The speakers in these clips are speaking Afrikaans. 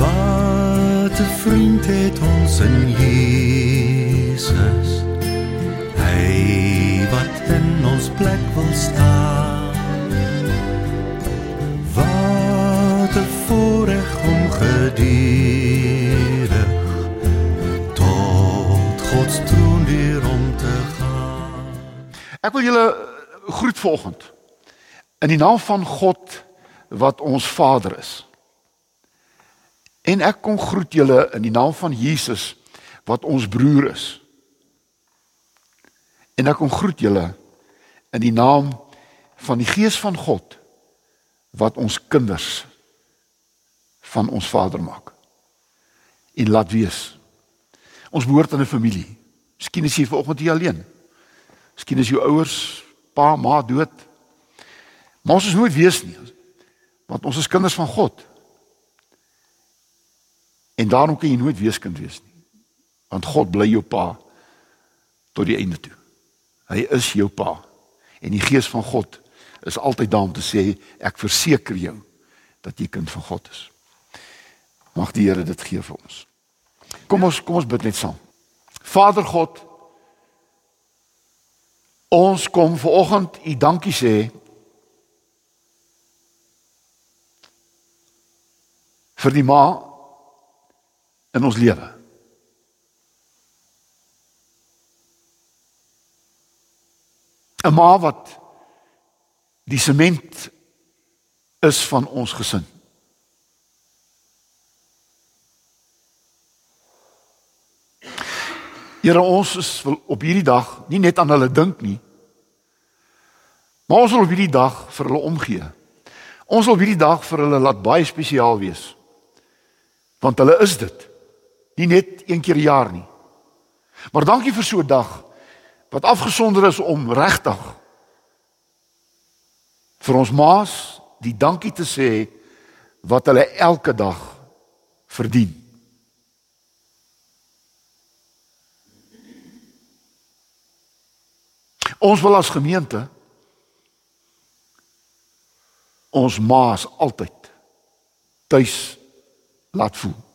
Wat 'n vriend het ons in Jesus. Hy wat in ons plek wil staan. Wat 'n voorreg om geduldig tot God se troon weer om te gaan. Ek wil julle groet vanoggend in die naam van God wat ons Vader is. En ek kom groet julle in die naam van Jesus wat ons broer is. En ek kom groet julle in die naam van die Gees van God wat ons kinders van ons Vader maak. En laat wees. Ons behoort aan 'n familie. Miskien is jy vanoggend hier alleen. Miskien is jou ouers, pa, ma dood. Maar ons is nooit wees nie. Want ons is kinders van God. En daarom kan jy nooit weeskind wees nie. Want God bly jou pa tot die einde toe. Hy is jou pa. En die gees van God is altyd daar om te sê ek verseker jou dat jy kind van God is. Mag die Here dit gee vir ons. Kom ons kom ons bid net saam. Vader God, ons kom vanoggend u dankie sê vir die ma in ons lewe. En maar wat die sement is van ons gesin. Here ons is op hierdie dag nie net aan hulle dink nie. Maar ons wil op hierdie dag vir hulle omgee. Ons wil hierdie dag vir hulle laat baie spesiaal wees. Want hulle is dit. Nie net een keer per jaar nie. Maar dankie vir so 'n dag wat afgesonder is om regtig vir ons maas die dankie te sê wat hulle elke dag verdien. Ons wil as gemeente ons maas altyd tuis laat voel.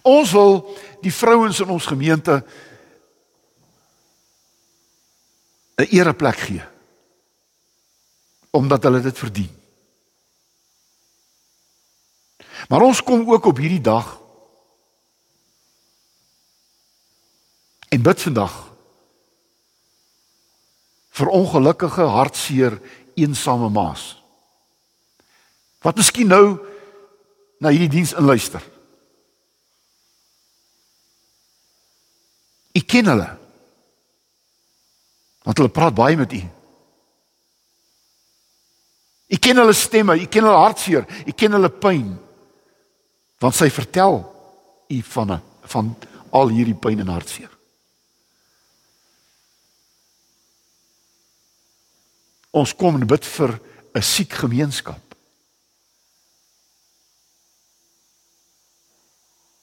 Ons wil die vrouens in ons gemeente 'n ereplek gee omdat hulle dit verdien. Maar ons kom ook op hierdie dag en bid vandag vir ongelukkige hartseer eensame maas. Wat miskien nou na hierdie diens inluister. Ek ken hulle. Want hulle praat baie met u. Ek ken hulle stemme, ek ken hulle hartseer, ek ken hulle pyn. Want sy vertel u van van al hierdie pyn en hartseer. Ons kom en bid vir 'n siek gemeenskap.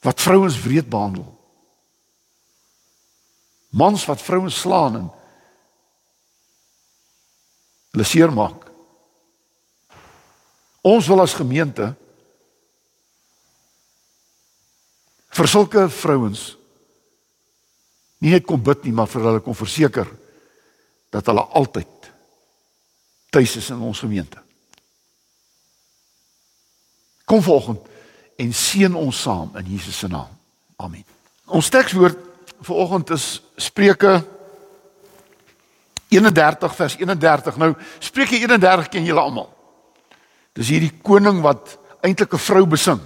Wat vrouens wreed behandel. Mans wat vrouens slaan en hulle seermaak. Ons wil as gemeente vir sulke vrouens nie net kom bid nie, maar vir hulle kom verseker dat hulle altyd tuis is in ons gemeente. Kom volgende en seën ons saam in Jesus se naam. Amen. Ons tekswoord vir oggend is Spreuke 31 vers 31. Nou Spreuke 31 ken julle almal. Dis hierdie koning wat eintlik 'n vrou besing.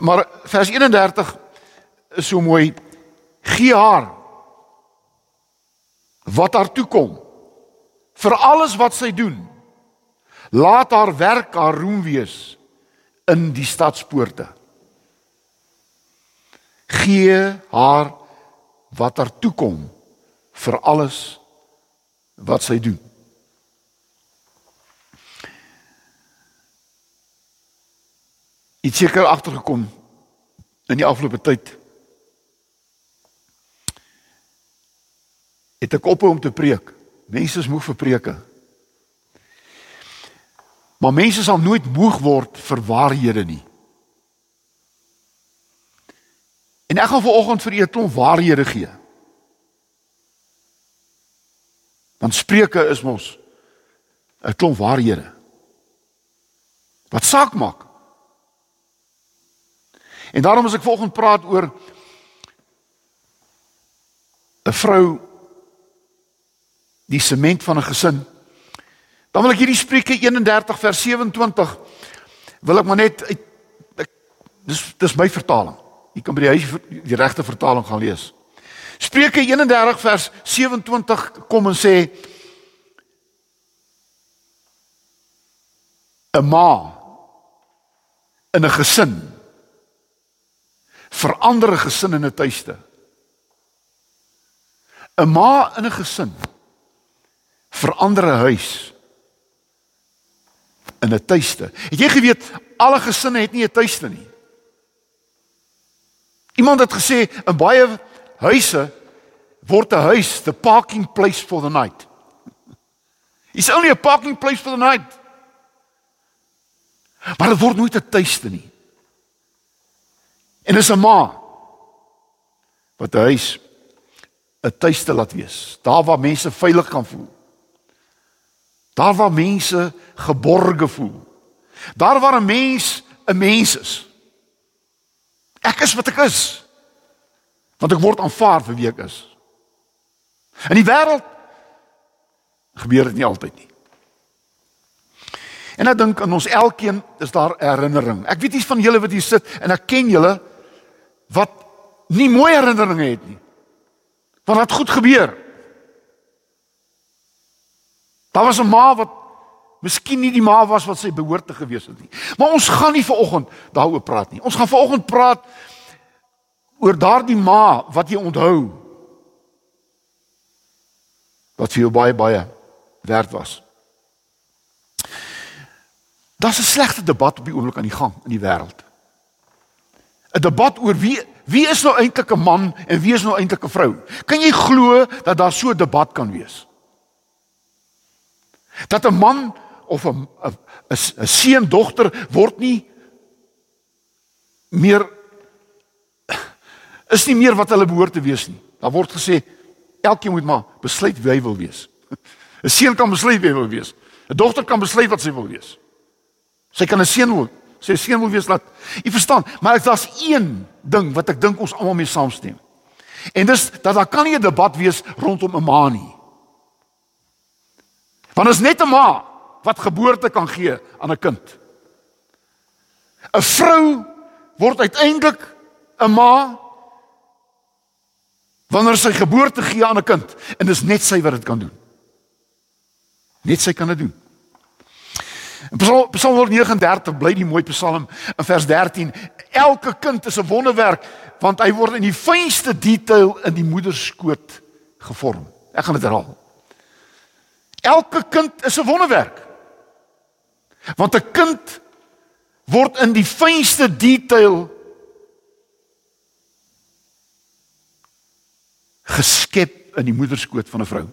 Maar vers 31 is so mooi. Gee haar wat haar toe kom vir alles wat sy doen. Laat haar werk haar roem wees in die stadspoorte. Gee haar wat haar toe kom vir alles wat sy doen. Ek seker agtergekom in die afgelope tyd. Het ek ophou om te preek. Mense is moeg vir preke. Maar mense sal nooit moeg word vir waarhede nie. En ek gaan vanoggend vir u 'n klomp waarhede gee. Want Spreuke is mos 'n klomp waarhede. Wat saak maak. En daarom as ek vanoggend praat oor 'n vrou die sement van 'n gesin Dan wil ek hierdie Spreuke 31 vers 27 wil ek maar net uit ek, dis dis my vertaling. Jy kan by die huis die regte vertaling gaan lees. Spreuke 31 vers 27 kom en sê 'n ma in 'n gesin verander 'n gesin in 'n tuiste. 'n Ma in 'n gesin verander 'n huis in 'n tuiste. Het jy geweet alle gesinne het nie 'n tuiste nie? Iemand het gesê in baie huise word 'n huis the parking place for the night. It's only a parking place for the night. Maar dit word nooit 'n tuiste nie. En is 'n ma wat 'n huis 'n tuiste laat wees, daar waar mense veilig kan voel. Daar waar mense geborge voel. Daar waar 'n mens 'n mens is. Ek is wat ek is. Want ek word aanvaar vir wie ek is. In die wêreld gebeur dit nie altyd nie. En ek dink aan ons elkeen is daar herinnering. Ek weet nie van julle wat hier sit en ek ken julle wat nie mooi herinneringe het nie. Wat goed gebeur. Daar was 'n ma wat miskien nie die ma was wat sy behoort te gewees het nie. Maar ons gaan nie vanoggend daaroor praat nie. Ons gaan vanoggend praat oor daardie ma wat jy onthou. Wat vir jou baie baie werd was. Daar's 'n slegte debat op die oomblik aan die gang in die wêreld. 'n Debat oor wie wie is nou eintlik 'n man en wie is nou eintlik 'n vrou? Kan jy glo dat daar so 'n debat kan wees? Dat 'n man of 'n 'n seun dogter word nie meer is nie meer wat hulle behoort te wees nie. Daar word gesê elkeen moet maar besluit wie hy wil wees. 'n Seun kan besluit wie hy wil wees. 'n Dogter kan besluit wat sy wil wees. Sy kan 'n seun wil, sy seun wil wees laat. Jy verstaan, maar daar's een ding wat ek dink ons almal mee saamstem. En dis dat daar kan nie 'n debat wees rondom 'n ma nie. Want is net 'n ma wat geboorte kan gee aan 'n kind. 'n Vrou word uiteindelik 'n ma wanneer sy geboorte gee aan 'n kind en dis net sy wat dit kan doen. Net sy kan dit doen. In Psalm, Psalm 139 bly die mooi Psalm in vers 13. Elke kind is 'n wonderwerk want hy word in die fynste detail in die moeder se skoot gevorm. Ek gaan dit herhaal. Elke kind is 'n wonderwerk. Want 'n kind word in die fynste detail geskep in die moederskoot van 'n vrou.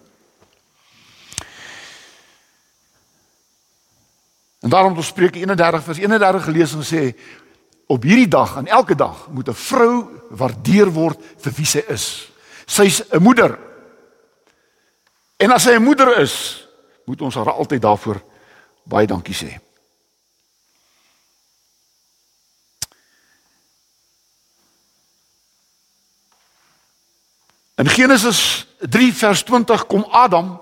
En daarom het Spreuke 31 vers 31 gelees en sê op hierdie dag en elke dag moet 'n vrou waardeer word vir wie sy is. Sy's 'n moeder. En as sy 'n moeder is, moet ons haar altyd daarvoor baie dankie sê. In Genesis 3 vers 20 kom Adam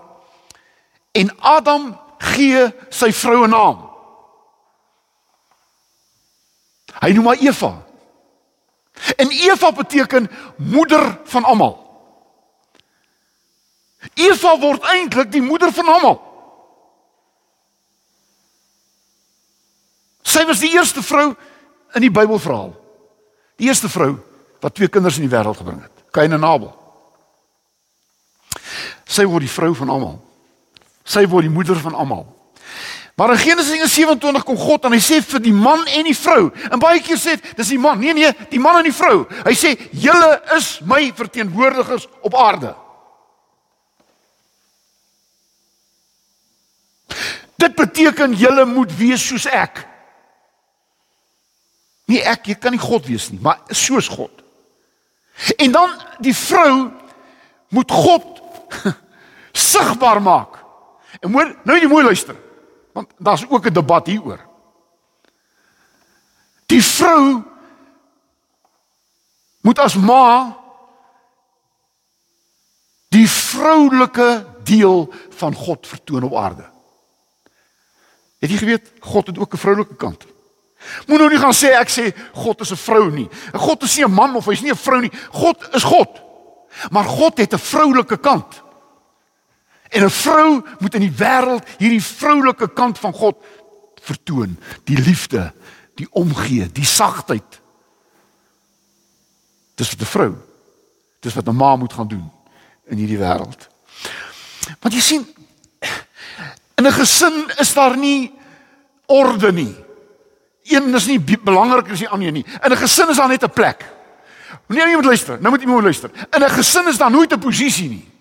en Adam gee sy vrou 'n naam. Hy noem haar Eva. En Eva beteken moeder van almal. Eva word eintlik die moeder van almal. Sy was die eerste vrou in die Bybelverhaal. Die eerste vrou wat twee kinders in die wêreld gebring het, Kain en Abel. Sy word die vrou van almal. Sy word die moeder van almal. Maar in Genesis 27 kom God en hy sê vir die man en die vrou. En baie keer sê dit dis die man. Nee nee, die man en die vrou. Hy sê julle is my verteenwoordigers op aarde. Dit beteken julle moet wees soos ek. Nie ek, jy kan nie God wees nie, maar soos God. En dan die vrou moet God sigbaar maak. En moet nou jy mooi luister. Want daar's ook 'n debat hieroor. Die vrou moet as ma die vroulike deel van God vertoon op aarde. Het jy geweet God het ook 'n vroulike kant? Moet nou nie gaan sê ek sê God is 'n vrou nie. God is nie 'n man of hy's nie 'n vrou nie. God is God. Maar God het 'n vroulike kant. En 'n vrou moet in die wêreld hierdie vroulike kant van God vertoon, die liefde, die omgee, die sagtheid. Dis wat 'n vrou. Dis wat 'n ma moet gaan doen in hierdie wêreld. Want jy sien in 'n gesin is daar nie orde nie. Een is nie belangriker as die ander nie. In 'n gesin is daar net 'n plek. Wanneer jy moet luister, nou moet jy moet luister. In 'n gesin is daar nooit 'n posisie nie.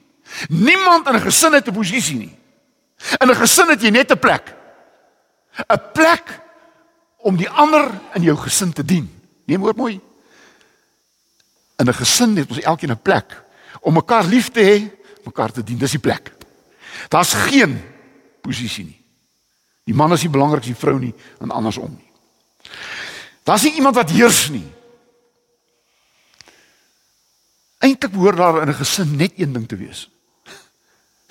Niemand in 'n gesin het 'n posisie nie. In 'n gesin het jy net 'n plek. 'n Plek om die ander in jou gesin te dien. Neem hoor mooi. In 'n gesin het ons elkeen 'n plek om mekaar lief te hê, mekaar te dien. Dis die plek. Daar's geen posisie nie. Die man is nie belangrik as die vrou nie en andersom nie. Daar's nie iemand wat heers nie. Eintlik behoort daar in 'n gesin net een ding te wees.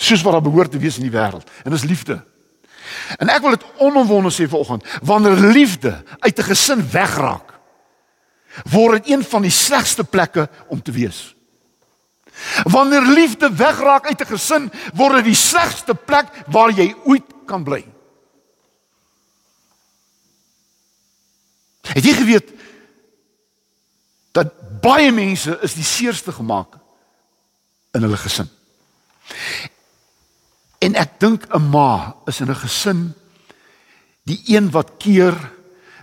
Soos wat daar behoort te wees in die wêreld, en dis liefde. En ek wil dit onomwonde sê vanoggend, wanneer liefde uit 'n gesin wegraak, word dit een van die slegste plekke om te wees. Wanneer liefde wegraak uit 'n gesin, word dit die slegste plek waar jy ooit kan bly. Het jy geweet dat baie mense is die seerste gemaak in hulle gesin? En ek dink 'n ma is in 'n gesin die een wat keer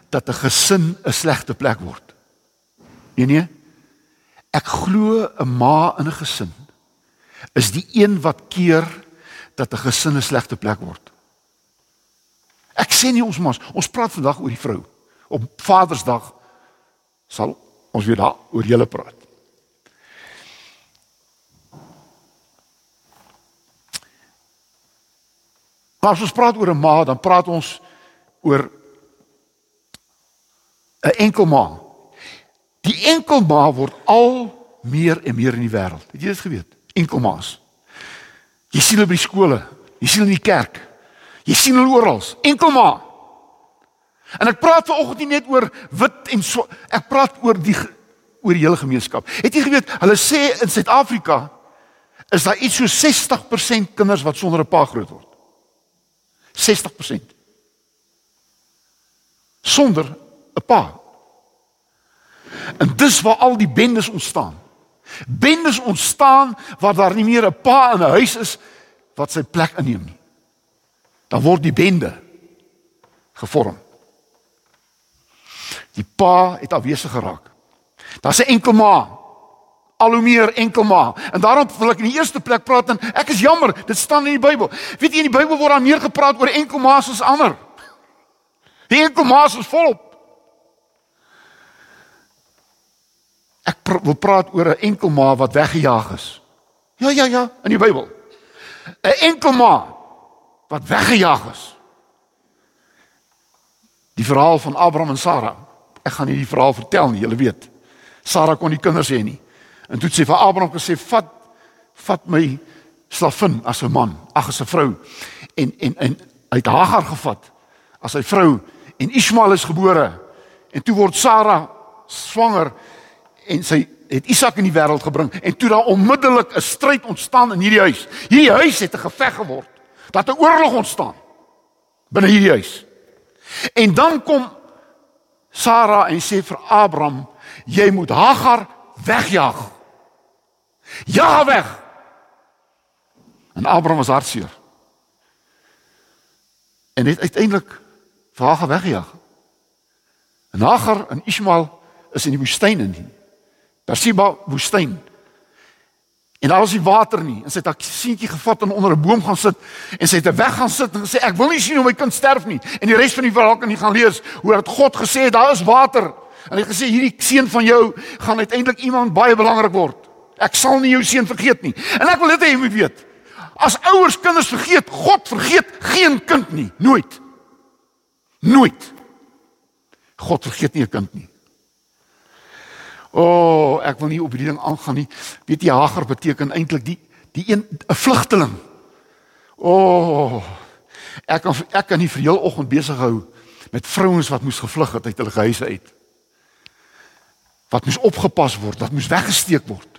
dat 'n gesin 'n slegte plek word. Nee nee. Ek glo 'n ma in 'n gesin is die een wat keer dat 'n gesin 'n slegte plek word. Ek sê nie ons mas, ons praat vandag oor die vrou op Vadersdag sal ons weer daar oor julle praat. As ons praat oor 'n ma, dan praat ons oor 'n enkel ma. Die enkel ma word al meer en meer in die wêreld. Het jy dit geweet? Enkel ma's. Jy sien hulle by skole, jy sien hulle in die kerk. Jy sien hulle oral. Enkel ma. En ek praat vanoggend nie net oor wit en so, ek praat oor die oor die hele gemeenskap. Het jy geweet hulle sê in Suid-Afrika is daar iets so 60% kinders wat sonder 'n pa groot word. 60%. Sonder 'n pa. En dis waar al die bendes ontstaan. Bendes ontstaan waar daar nie meer 'n pa in 'n huis is wat sy plek inneem nie. Dan word die bende gevorm. Die pa het afwesig geraak. Daar's 'n enkel ma. Al hoe meer enkel ma. En daarom wil ek in die eerste plek praat en ek is jammer, dit staan in die Bybel. Weet jy in die Bybel word daar meer gepraat oor enkel ma's as ander. Die enkel ma's is volop. Ek pr wil praat oor 'n enkel ma wat weggejaag is. Ja ja ja, in die Bybel. 'n Enkel ma wat weggejaag is. Die verhaal van Abraham en Sara. Ek gaan nie die verhaal vertel nie, julle weet. Sara kon nie kinders hê nie. En toe sy vir Abraham gesê: "Vat vat my slavin as 'n man, ag as 'n vrou." En en en hy het Hagar gevat as sy vrou en Ismael is gebore. En toe word Sara swanger en sy het Isak in die wêreld gebring en toe daar onmiddellik 'n stryd ontstaan in hierdie huis. Hierdie huis het 'n geveg geword. Dat 'n oorlog ontstaan binne hierdie huis. En dan kom Sara en sê vir Abraham, jy moet Hagar wegjaag. Ja weg. En Abraham was hartseer. En het uiteindelik vir Hagar weggejaag. En Hagar en Ismael is in die woestyn in. Persiba woestyn. En daar was nie water nie. En sy het haar seentjie gevat en onder 'n boom gaan sit en sy het weg gaan sit en gesê ek wil nie sien hoe my kind sterf nie. En die res van die verhaal kan jy gaan lees hoe dat God gesê het daar is water. En hy het gesê hierdie seun van jou gaan uiteindelik iemand baie belangrik word. Ek sal nie jou seun vergeet nie. En ek wil dit hê jy moet weet. As ouers kinders vergeet, God vergeet geen kind nie, nooit. Nooit. God vergeet nie 'n kind nie. O, oh, ek wil nie op hierdie ding aangaan nie. Weet jy Hagar beteken eintlik die die een 'n vlugteling. O, oh, ek kan ek kan nie vir heel oggend besig hou met vrouens wat moes gevlug het uit hulle huise uit. Wat moes opgepas word, wat moes weggesteek word.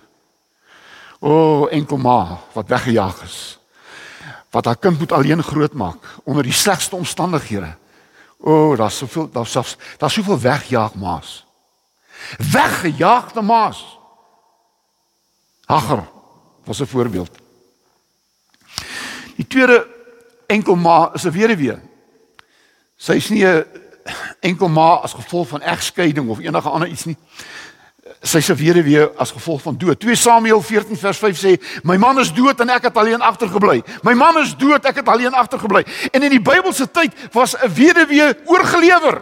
O, oh, enkel ma wat weggejaag is. Wat haar kind moet alleen grootmaak onder die slegste omstandighede. O, oh, daar's soveel daar's selfs daar's soveel wegjaag maas. Weggejaagde maas. Hagar was 'n voorbeeld. Die tweede enkel ma is 'n weduwee. Sy is nie 'n enkel ma as gevolg van egskeiding of enige ander iets nie sy se weduwee as gevolg van dood. 2 Samuel 14 vers 5 sê: "My man is dood en ek het alleen agtergebly. My man is dood, ek het alleen agtergebly." En in die Bybelse tyd was 'n weduwee oorgelewer.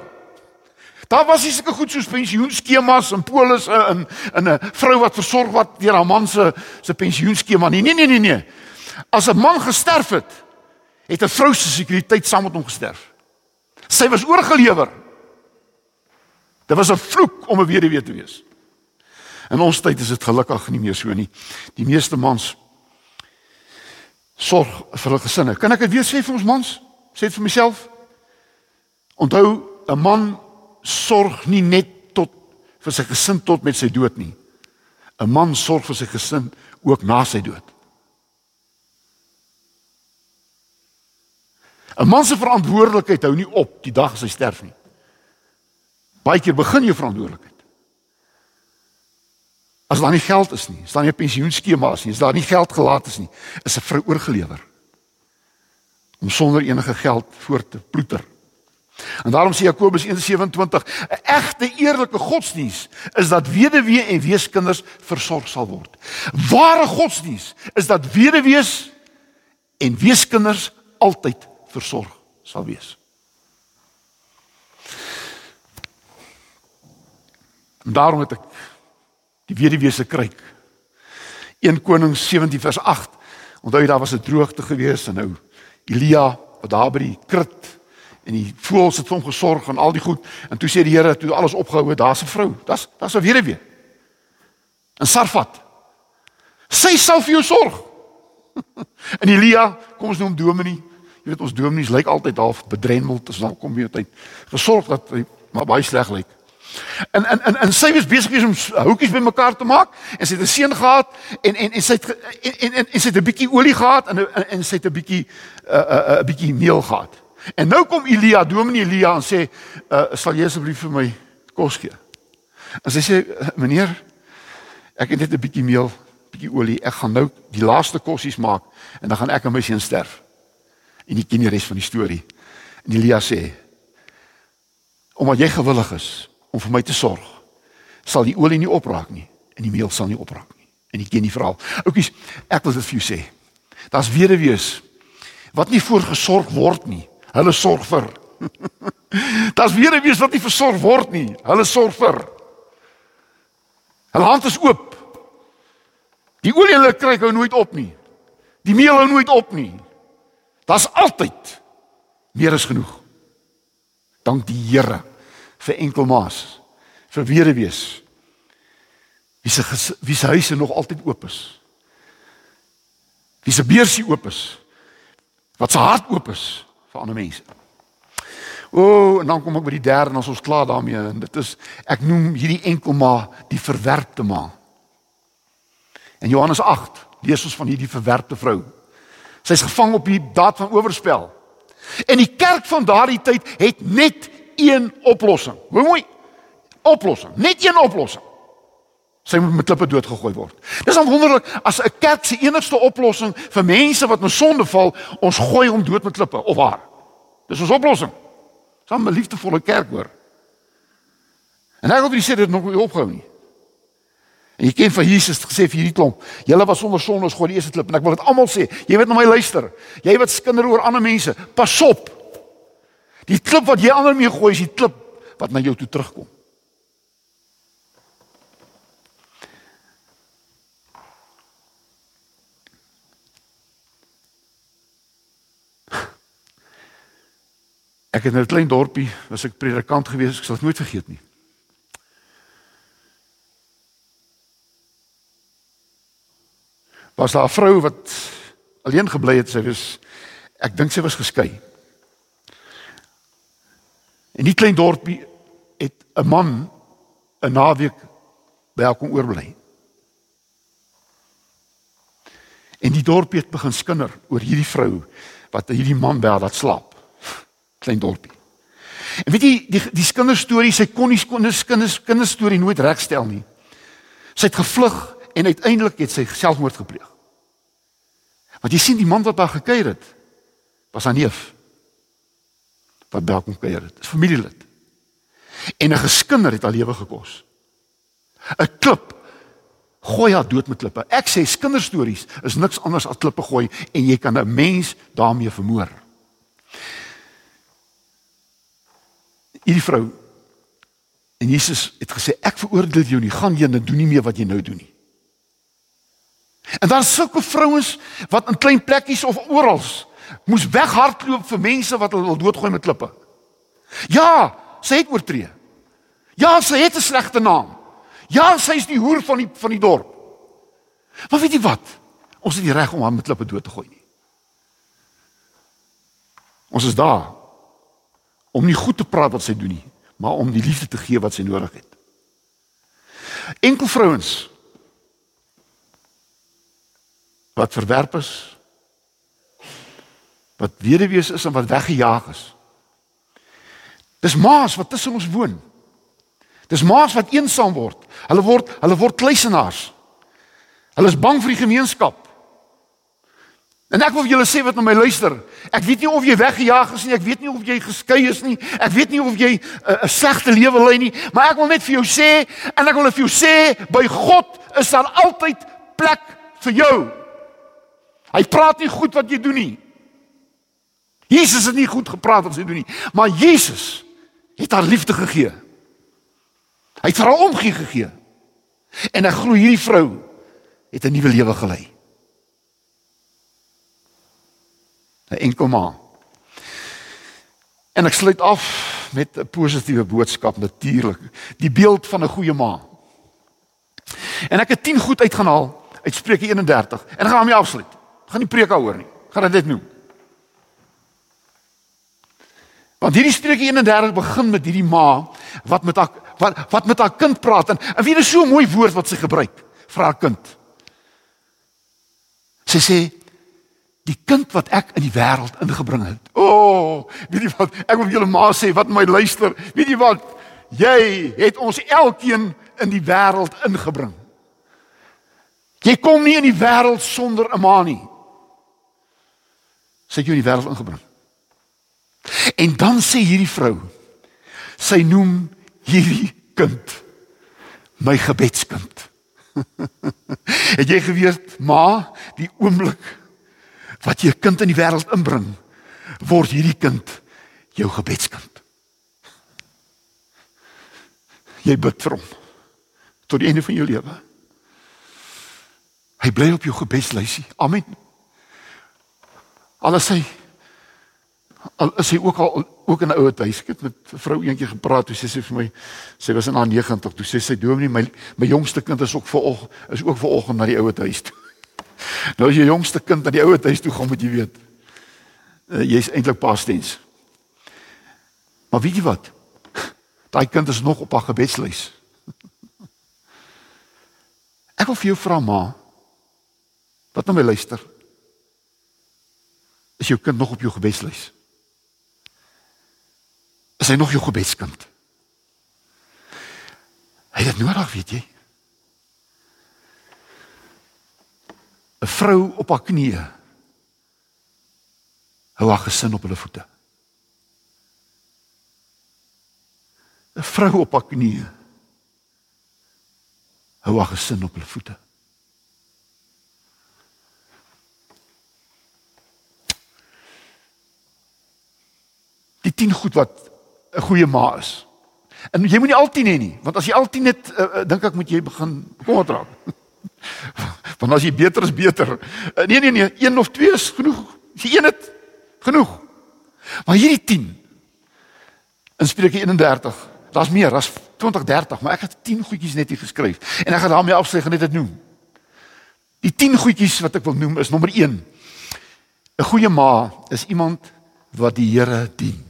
Daar was nie sulke goed soos pensioenskemas en polis in in 'n vrou wat versorg wat deur haar man se se pensioenskema nie. Nee nee nee nee. As 'n man gesterf het, het 'n vrou se sekuriteit saam met hom gesterf. Sy was oorgelewer. Dit was 'n vloek om 'n weduwee te wees. In ons tyd is dit gelukkig nie meer so nie. Die meeste mans sorg vir hulle gesinne. Kan ek dit weer sê vir ons mans? Sê dit vir myself. Onthou, 'n man sorg nie net tot vir sy gesin tot met sy dood nie. 'n Man sorg vir sy gesin ook na sy dood. 'n Man se verantwoordelikheid hou nie op die dag as hy sterf nie. Baie keer begin jou verantwoordelikheid As daar nie geld is nie, is daar nie 'n pensioenskema nie, is daar nie geld gelaat is nie, is 'n vrou oorgelewer om sonder enige geld voort te ploeter. En daarom sê Jakobus 1:27, 'n egte eerlike godsdiens is dat weduwee en weeskinders versorg sal word. Ware godsdiens is dat weduwees en weeskinders altyd versorg sal wees. En daarom het ek die weduwee se kruik. 1 Konings 17 vers 8. Onthou jy daar was 'n droogte gewees en nou Elia wat daar by die krit en die voëls het hom gesorg en al die goed en toe sê die Here toe alles opgehou het, daar's 'n vrou. Daar's daar's 'n weduwee. En Sarfat. Sy sal vir jou sorg. en Elia, kom ons noem Dominee. Jy weet ons dominees lyk altyd half bedremmeld as dan kom weer tyd gesorg dat hy maar baie sleg lyk. En en en, en sy was besig om houtjies bymekaar te maak en sy het 'n seun gehad en en en sy het en en, en, en sy het 'n bietjie olie gehad en en, en sy het 'n bietjie 'n uh, 'n uh, uh, bietjie meel gehad. En nou kom Elia, Dominee Elia en sê, uh, "Sal jy asseblief vir my kos gee?" En sy sê, "Meneer, ek het net 'n bietjie meel, bietjie olie. Ek gaan nou die laaste kossies maak en dan gaan ek en my seun sterf." En jy ken die res van die storie. En Elia sê, "Omdat jy gewillig is, om vir my te sorg, sal die olie nie opraak nie en die meel sal nie opraak nie. En ek ken die verhaal. Oukies, ek wil dit vir jou sê. Daar's weduwees wat nie voorgesorg word nie. Hulle sorg vir. Daar's weduwees wat nie versorg word nie. Hulle sorg vir. Hulle hand is oop. Die olie hulle kry gou nooit op nie. Die meel hou nooit op nie. Daar's altyd meer as genoeg. Dank die Here vir enkelmaas, vir weduwees. Wie se wie se huise nog altyd oop is. Wie se beursie oop is. Wat se hart oop is vir ander mense. O, oh, en dan kom ek by die derde en ons klaar daarmee en dit is ek noem hierdie enkelma die verwerpte ma. In Johannes 8 lees ons van hierdie verwerpte vrou. Sy's gevang op die daad van oorspel. En die kerk van daardie tyd het net een oplossing. Hoe mooi oplossing, net een oplossing. Sy moet met klippe doodgegooi word. Dis dan wonderlik as 'n kerk se enigste oplossing vir mense wat in sonde val, ons gooi hom dood met klippe of waar. Dis ons oplossing. Dis 'n liefdevolle kerk hoor. En ek wil vir sê dit nog nie opgehou nie. En jy ken van Jesus gesê vir hierdie klomp, julle was sonder sonde, ons gooi die eerste klip en ek wil dit almal sê. Jy weet na my luister. Jy wat skinder oor ander mense, pas op. Die klip wat jy ander mee gooi is die klip wat na jou toe terugkom. Ek het in 'n klein dorpie, was ek predikant gewees, ek sal dit nooit vergeet nie. Was daar 'n vrou wat alleen gebly het, sy was ek dink sy was geskei. In die klein dorpie het 'n man 'n naweek by haar kom oorbly. En die dorpie het begin skinder oor hierdie vrou wat hierdie man by haar laat slaap klein dorpie. En weet jy die die kinderstorie, sy kon nie kinders kinders kinderstorie nooit regstel nie. Sy het gevlug en uiteindelik het sy selfmoord gepleeg. Want jy sien die man wat daar gekuier het, was haar neef. Wat daar kom kuier het, is familielid. En 'n geskinder het haar lewe gekos. 'n Klip gooi haar dood met klippe. Ek sê kinderstories is niks anders as klippe gooi en jy kan 'n mens daarmee vermoor. hierdie vrou en Jesus het gesê ek veroordeel jou nie gaan jy en doen nie meer wat jy nou doen nie en daar sulke vrouens wat in klein plekkies of oral moes weghardloop vir mense wat hulle wil doodgooi met klippe. Ja sy het oortree. Ja sy het 'n slegte naam. Ja sy is die hoer van die van die dorp. Maar weet jy wat? Ons het nie reg om haar met klippe dood te gooi nie. Ons is daar om nie goed te praat wat sy doen nie, maar om die liefde te gee wat sy nodig het. Enkel vrouens wat verwerp is, wat weduwees is en wat weggejaag is. Dis maas wat tussen ons woon. Dis maas wat eensaam word. Hulle word hulle word kluisenaars. Hulle is bang vir die gemeenskap. En ek wil vir julle sê wat na my luister. Ek weet nie of jy weggejaag is nie, ek weet nie of jy geskei is nie, ek weet nie of jy eh, 'n uh, slegte lewe lei nie, maar ek wil net vir jou sê en ek wil vir jou sê by God is daar altyd plek vir jou. Hy praat nie goed wat jy doen nie. Jesus het nie goed gepraat wat hy doen nie, maar Jesus het haar liefde gegee. Hy het vir haar omgee gegee. En ek glo hierdie vrou het 'n nuwe lewe gelei. 'n enkel ma. En ek sluit af met 'n positiewe boodskap natuurlik, die beeld van 'n goeie ma. En ek het 10 goed uitgaan haal uit Spreuke 31 en ek gaan daarmee afsluit. Ek gaan nie preek daaroor nie. Ek gaan dit net noem. Want hierdie Spreuke 31 begin met hierdie ma wat met haar wat wat met haar kind praat en en wie is so 'n mooi woord wat sy gebruik vir haar kind. Sy sê die kind wat ek in die wêreld ingebring het. O, oh, weet jy wat? Ek wil julle ma sê wat my luister. Weet jy wat? Jy het ons elkeen in die wêreld ingebring. Jy kom nie in die wêreld sonder 'n ma nie. Sy het jou in die wêreld ingebring. En dan sê hierdie vrou, sy noem hierdie kind my gebedskind. het jy geweet, ma, die oomblik wat jy 'n kind in die wêreld inbring, word hierdie kind jou gebedskind. Jy bid vir hom tot die einde van jou lewe. Hy bly op jou gebedslysie. Amen. Alles hy al is hy ook al ook 'n ouer huis. Ek het met vrou eentjie gepraat, toe sê sy vir my, sy was in haar 90, toe sê sy dominee, my my jongste kind is ook ver is ook vanoggend na die ouer huis toe. Nou as jy jongste kind na die ouer huis toe gaan, moet jy weet. Uh, Jy's eintlik paastens. Maar weet jy wat? Daai kind is nog op haar gebedslys. Ek wil vir jou vra ma, wat nou my luister. Is jou kind nog op jou gebedslys? Is hy nog jou gebedskind? Hy het nodig, weet jy? 'n vrou op haar knieë hou haar gesin op hulle voete. 'n vrou op haar knieë hou haar gesin op hulle voete. Die 10 goed wat 'n goeie ma is. En jy moenie al 10 hê nie, want as jy al 10 het, uh, uh, dink ek moet jy begin bekommerd raak. want as jy beter is beter. Uh, nee nee nee, een of twee is genoeg. As jy een het, genoeg. Maar hierdie 10 in Spreuke 31, daar's meer, daar's 20, 30, maar ek het 10 goedjies net hier geskryf en ek gaan daarmee afsluit en net dit noem. Die 10 goedjies wat ek wil noem is nommer 1. 'n Goeie ma is iemand wat die Here dien.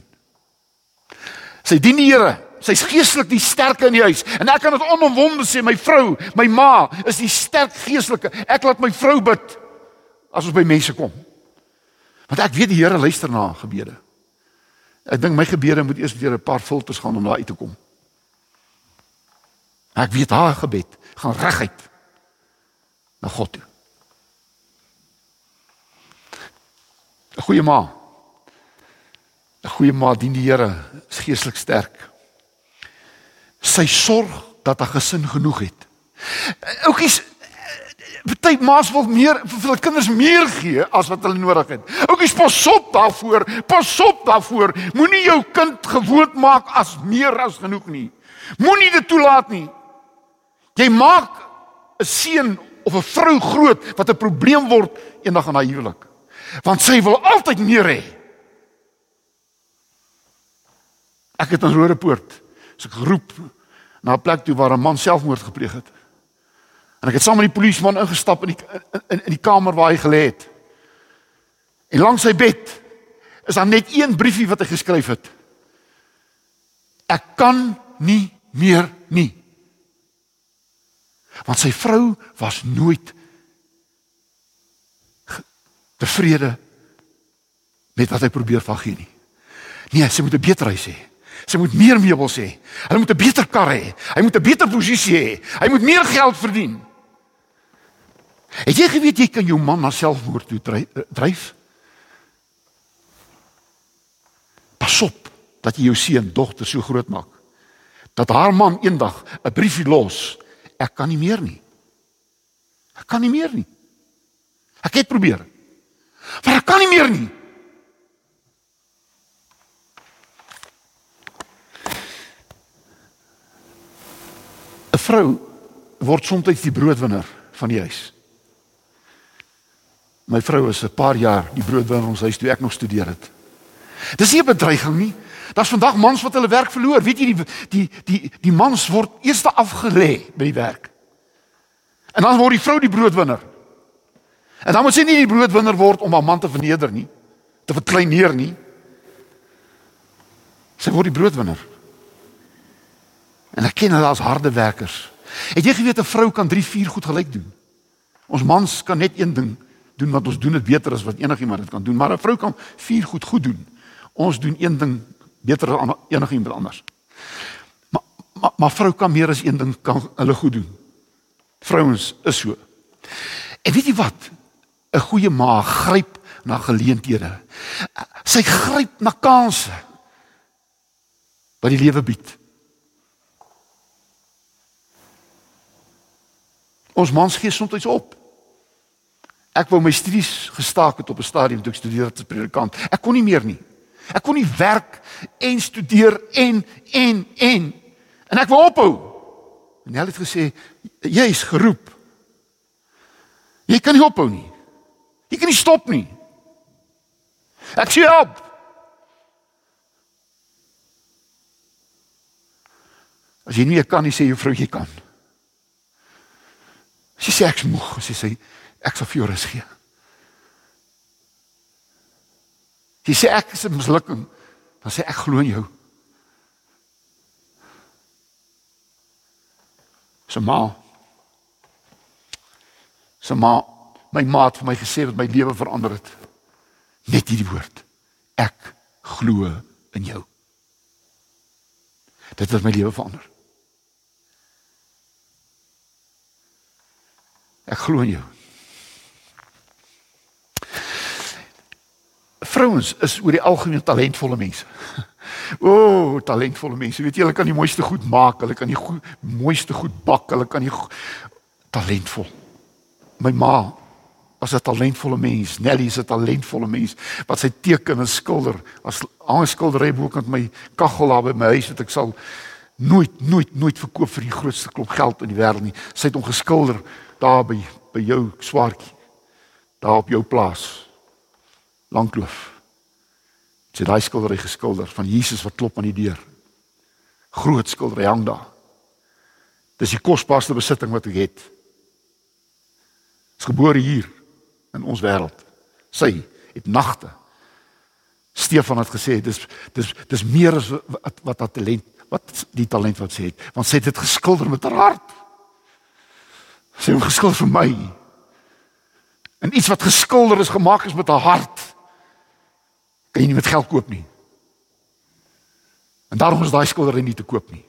Sy dien die Here. Sy's geestelik die sterke in die huis. En ek kan dit onomwonde sê, my vrou, my ma is die sterk geestelike. Ek laat my vrou bid as ons by mense kom. Want ek weet die Here luister na gebede. Ek dink my gebede moet eers deur 'n paar filters gaan om daar uit te kom. Ek weet haar gebed gaan reguit na God toe. 'n Goeie ma. 'n Goeie ma dien die Here, is geestelik sterk. Sy sorg dat haar gesin genoeg het. Oukies, Party ma's wil meer vir hulle kinders meer gee as wat hulle nodig het. Oukies, pas op daarvoor. Pas op daarvoor. Moenie jou kind gewoond maak as meer as genoeg nie. Moenie dit toelaat nie. Jy maak 'n seun of 'n vrou groot wat 'n probleem word eendag in haar huwelik. Want sy wil altyd meer hê. Ek het in Rodepoort so geroep na 'n plek toe waar 'n man selfmoord gepleeg het. En ek het saam met die polisieman ingestap in die in, in die kamer waar hy gelê het. En langs sy bed is daar net een briefie wat hy geskryf het. Ek kan nie meer nie. Want sy vrou was nooit tevrede met wat hy probeer van gee nie. Nee, sy moet 'n beter huis hê. Sy moet meer meubels hê. Hy moet 'n beter kar hê. Hy moet 'n beter posisie hê. Hy moet meer geld verdien. Het jy geweet jy kan jou man na selfmoord toe dryf? Pas op dat jy jou seun dogter so groot maak dat haar man eendag 'n briefie los. Ek kan nie meer nie. Ek kan nie meer nie. Ek het probeer. Maar ek kan nie meer nie. Vrou word soms die broodwinner van die huis. My vrou is 'n paar jaar die broodwinner in ons huis toe ek nog studeer het. Dis nie 'n bedreiging nie. Daar's vandag mans wat hulle werk verloor. Weet jy die die die die mans word eers afgelê by die werk. En dan word die vrou die broodwinner. En dan moet sy nie die broodwinner word om haar man te verneder nie, te verkleineer nie. Sy word die broodwinner. En ek ken hulle as harde werkers. Het jy geweet 'n vrou kan 3, 4 goed gelyk doen? Ons mans kan net een ding doen wat ons doen dit beter as wat enigiemand dit kan doen, maar 'n vrou kan vier goed goed doen. Ons doen een ding beter as enigiemand anders. Maar maar, maar vrou kan meer as een ding kan hulle goed doen. Vrouens is so. En weet jy wat? 'n Goeie ma gryp na geleenthede. Sy gryp na kansse wat die lewe bied. Ons mans gee soms op. Ek wou my studies gestaak het op 'n stadium toe ek studeer as predikant. Ek kon nie meer nie. Ek kon nie werk en studeer en en en en ek wou ophou. En hy het gesê jy is geroep. Jy kan nie ophou nie. Jy kan nie stop nie. Ek sê op. As jy nie kan nie sê jou vrou jy kan. Sy sê ek's moeg, sy sê ek sal vir jou rus gee. Jy sê ek is 'n mislukking, dan sê ek glo in jou. So ma. So ma, my maat vir my gesê wat my lewe verander het. Net hierdie woord. Ek glo in jou. Dit het my lewe verander. Ek glo in jou. Vrouens is oor die algemeen talentvolle mense. O, oh, talentvolle mense. Weet jy, hulle kan die mooiste goed maak, hulle kan die goed, mooiste goed bak, hulle kan die talentvol. My ma was 'n talentvolle mens. Nelly is 'n talentvolle mens wat sy teken en skilder as aan 'n skildery bokant my kaggel daar by my huis wat ek sal nooit nooit nooit verkoop vir die grootste klomp geld in die wêreld nie. Sy het hom geskilder daar by by jou swaartjie. Daar op jou plaas. Langkloof. Sy daai skildery geskilder van Jesus wat klop aan die deur. Groot skildery hang daar. Dis die kosbaarste besitting wat ek het. Is gebore hier in ons wêreld. Sy het nagte. Stefan het gesê dis dis dis meer as wat wat haar talent wat die talent wat sy het, want sy het dit geskilder met haar hart. Sy het geskilder vir my. En iets wat geskilder is gemaak is met haar hart. Kan jy nie met geld koop nie. En daarom is daai skildery nie te koop nie.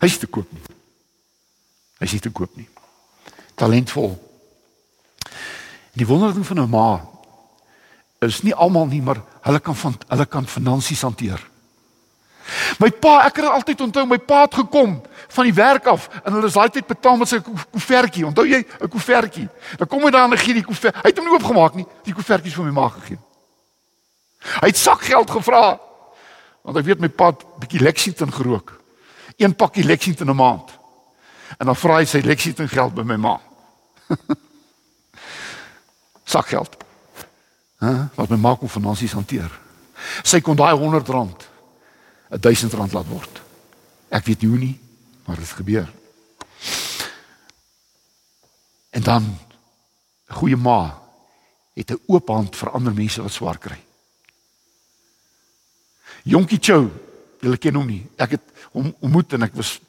Hy's te koop nie. Hy's nie te koop nie. Talentvol. Die wonderlike van 'n ma is nie almal nie, maar hulle kan van hulle kan finansies hanteer. My pa, ek het altyd onthou my pa het gekom van die werk af en hulle is daai tyd betaal met sy koevertjie. Onthou jy 'n koevertjie? Dan kom hy daar en gee die koevert. Hy het hom nie oopgemaak nie. Die koevertjies vir my ma gegee. Hy het sakgeld gevra. Want ek weet my pa het bietjie Lexington gerook. Een pakkie Lexington 'n maand. En dan vra hy sy Lexington geld by my ma. sakgeld. Hæ? Wat my ma kon finansies hanteer. Sy kon daai 100 rand 1000 rand laat word. Ek weet nie hoe nie, maar dit gebeur. En dan 'n goeie ma het 'n oop hand vir ander mense wat swaar kry. Jonkie Chou, julle ken hom nie. Ek het hom ontmoet en ek was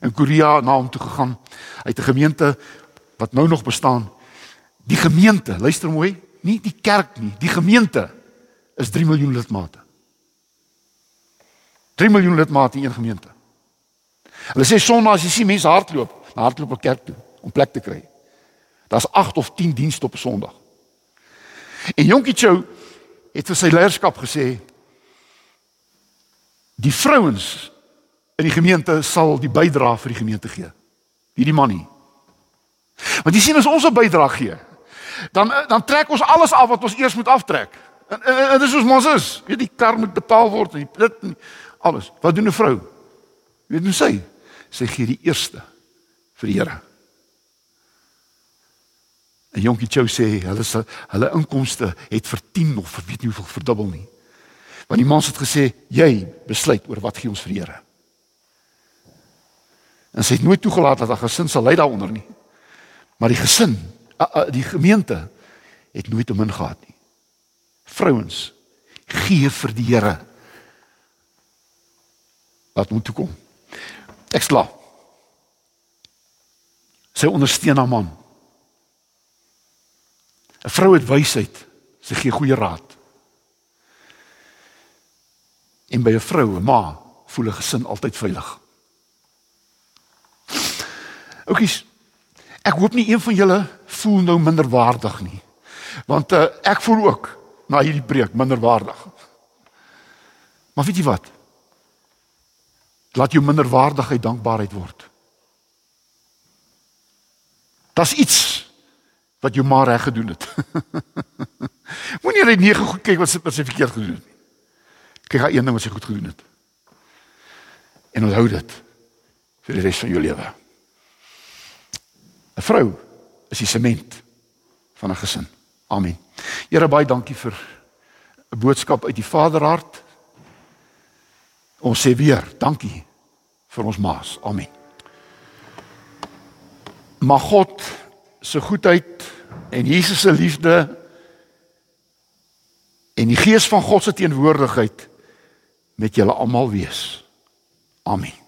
in Korea na hom toe gegaan. Hy het 'n gemeente wat nou nog bestaan. Die gemeente, luister mooi, nie die kerk nie, die gemeente is 3 miljoen lidmate. 3 miljoen lidmate in een gemeente. Hulle sê Sondag as jy sien mense hardloop, na hardloop op kerk toe om plek te kry. Daar's 8 of 10 dienste op 'n Sondag. En Jonkie Chou het vir sy leierskap gesê die vrouens in die gemeente sal die bydrae vir die gemeente gee. Nie die man nie. Want jy sien as ons 'n bydrae gee, dan dan trek ons alles af wat ons eers moet aftrek. En, en, en dis soos mos is. Weet die kar moet betaal word en dit alles. Wat doen 'n vrou? Weet jy sy? Sy gee die eerste vir die Here. En Jonkie Chou sê hulle se hulle inkomste het vir 10 of vir weet nie hoeveel verdubbel nie. Want die mans het gesê jy besluit oor wat gee ons vir die Here. En sy het nooit toegelaat dat haar gesin sal lei daaronder nie. Maar die gesin, die gemeente het nooit te min gehad nie. Vrouens gee vir die Here wat moet toe kom. Ek sla. Sy ondersteun haar man. 'n Vrou het wysheid. Sy gee goeie raad. En by 'n vrou, 'n ma, voel 'n gesin altyd veilig. Oukies, ek hoop nie een van julle voel nou minderwaardig nie. Want uh, ek voel ook na hierdie preek minderwaardig. Maar weet jy wat? Laat jou minderwaardigheid dankbaarheid word. Das iets wat jou maar reg gedoen het. Moenie net nege goed kyk wat sy wat sy verkeerd gedoen het nie. Kyk haar een ding wat sy goed gedoen het. En onthou dit vir die res van jou lewe. 'n Vrou is die sement van 'n gesin. Amen. Here baie dankie vir 'n boodskap uit die Vaderhart Ons sê weer, dankie vir ons maas. Amen. Mag God se goedheid en Jesus se liefde en die gees van God se teenwoordigheid met julle almal wees. Amen.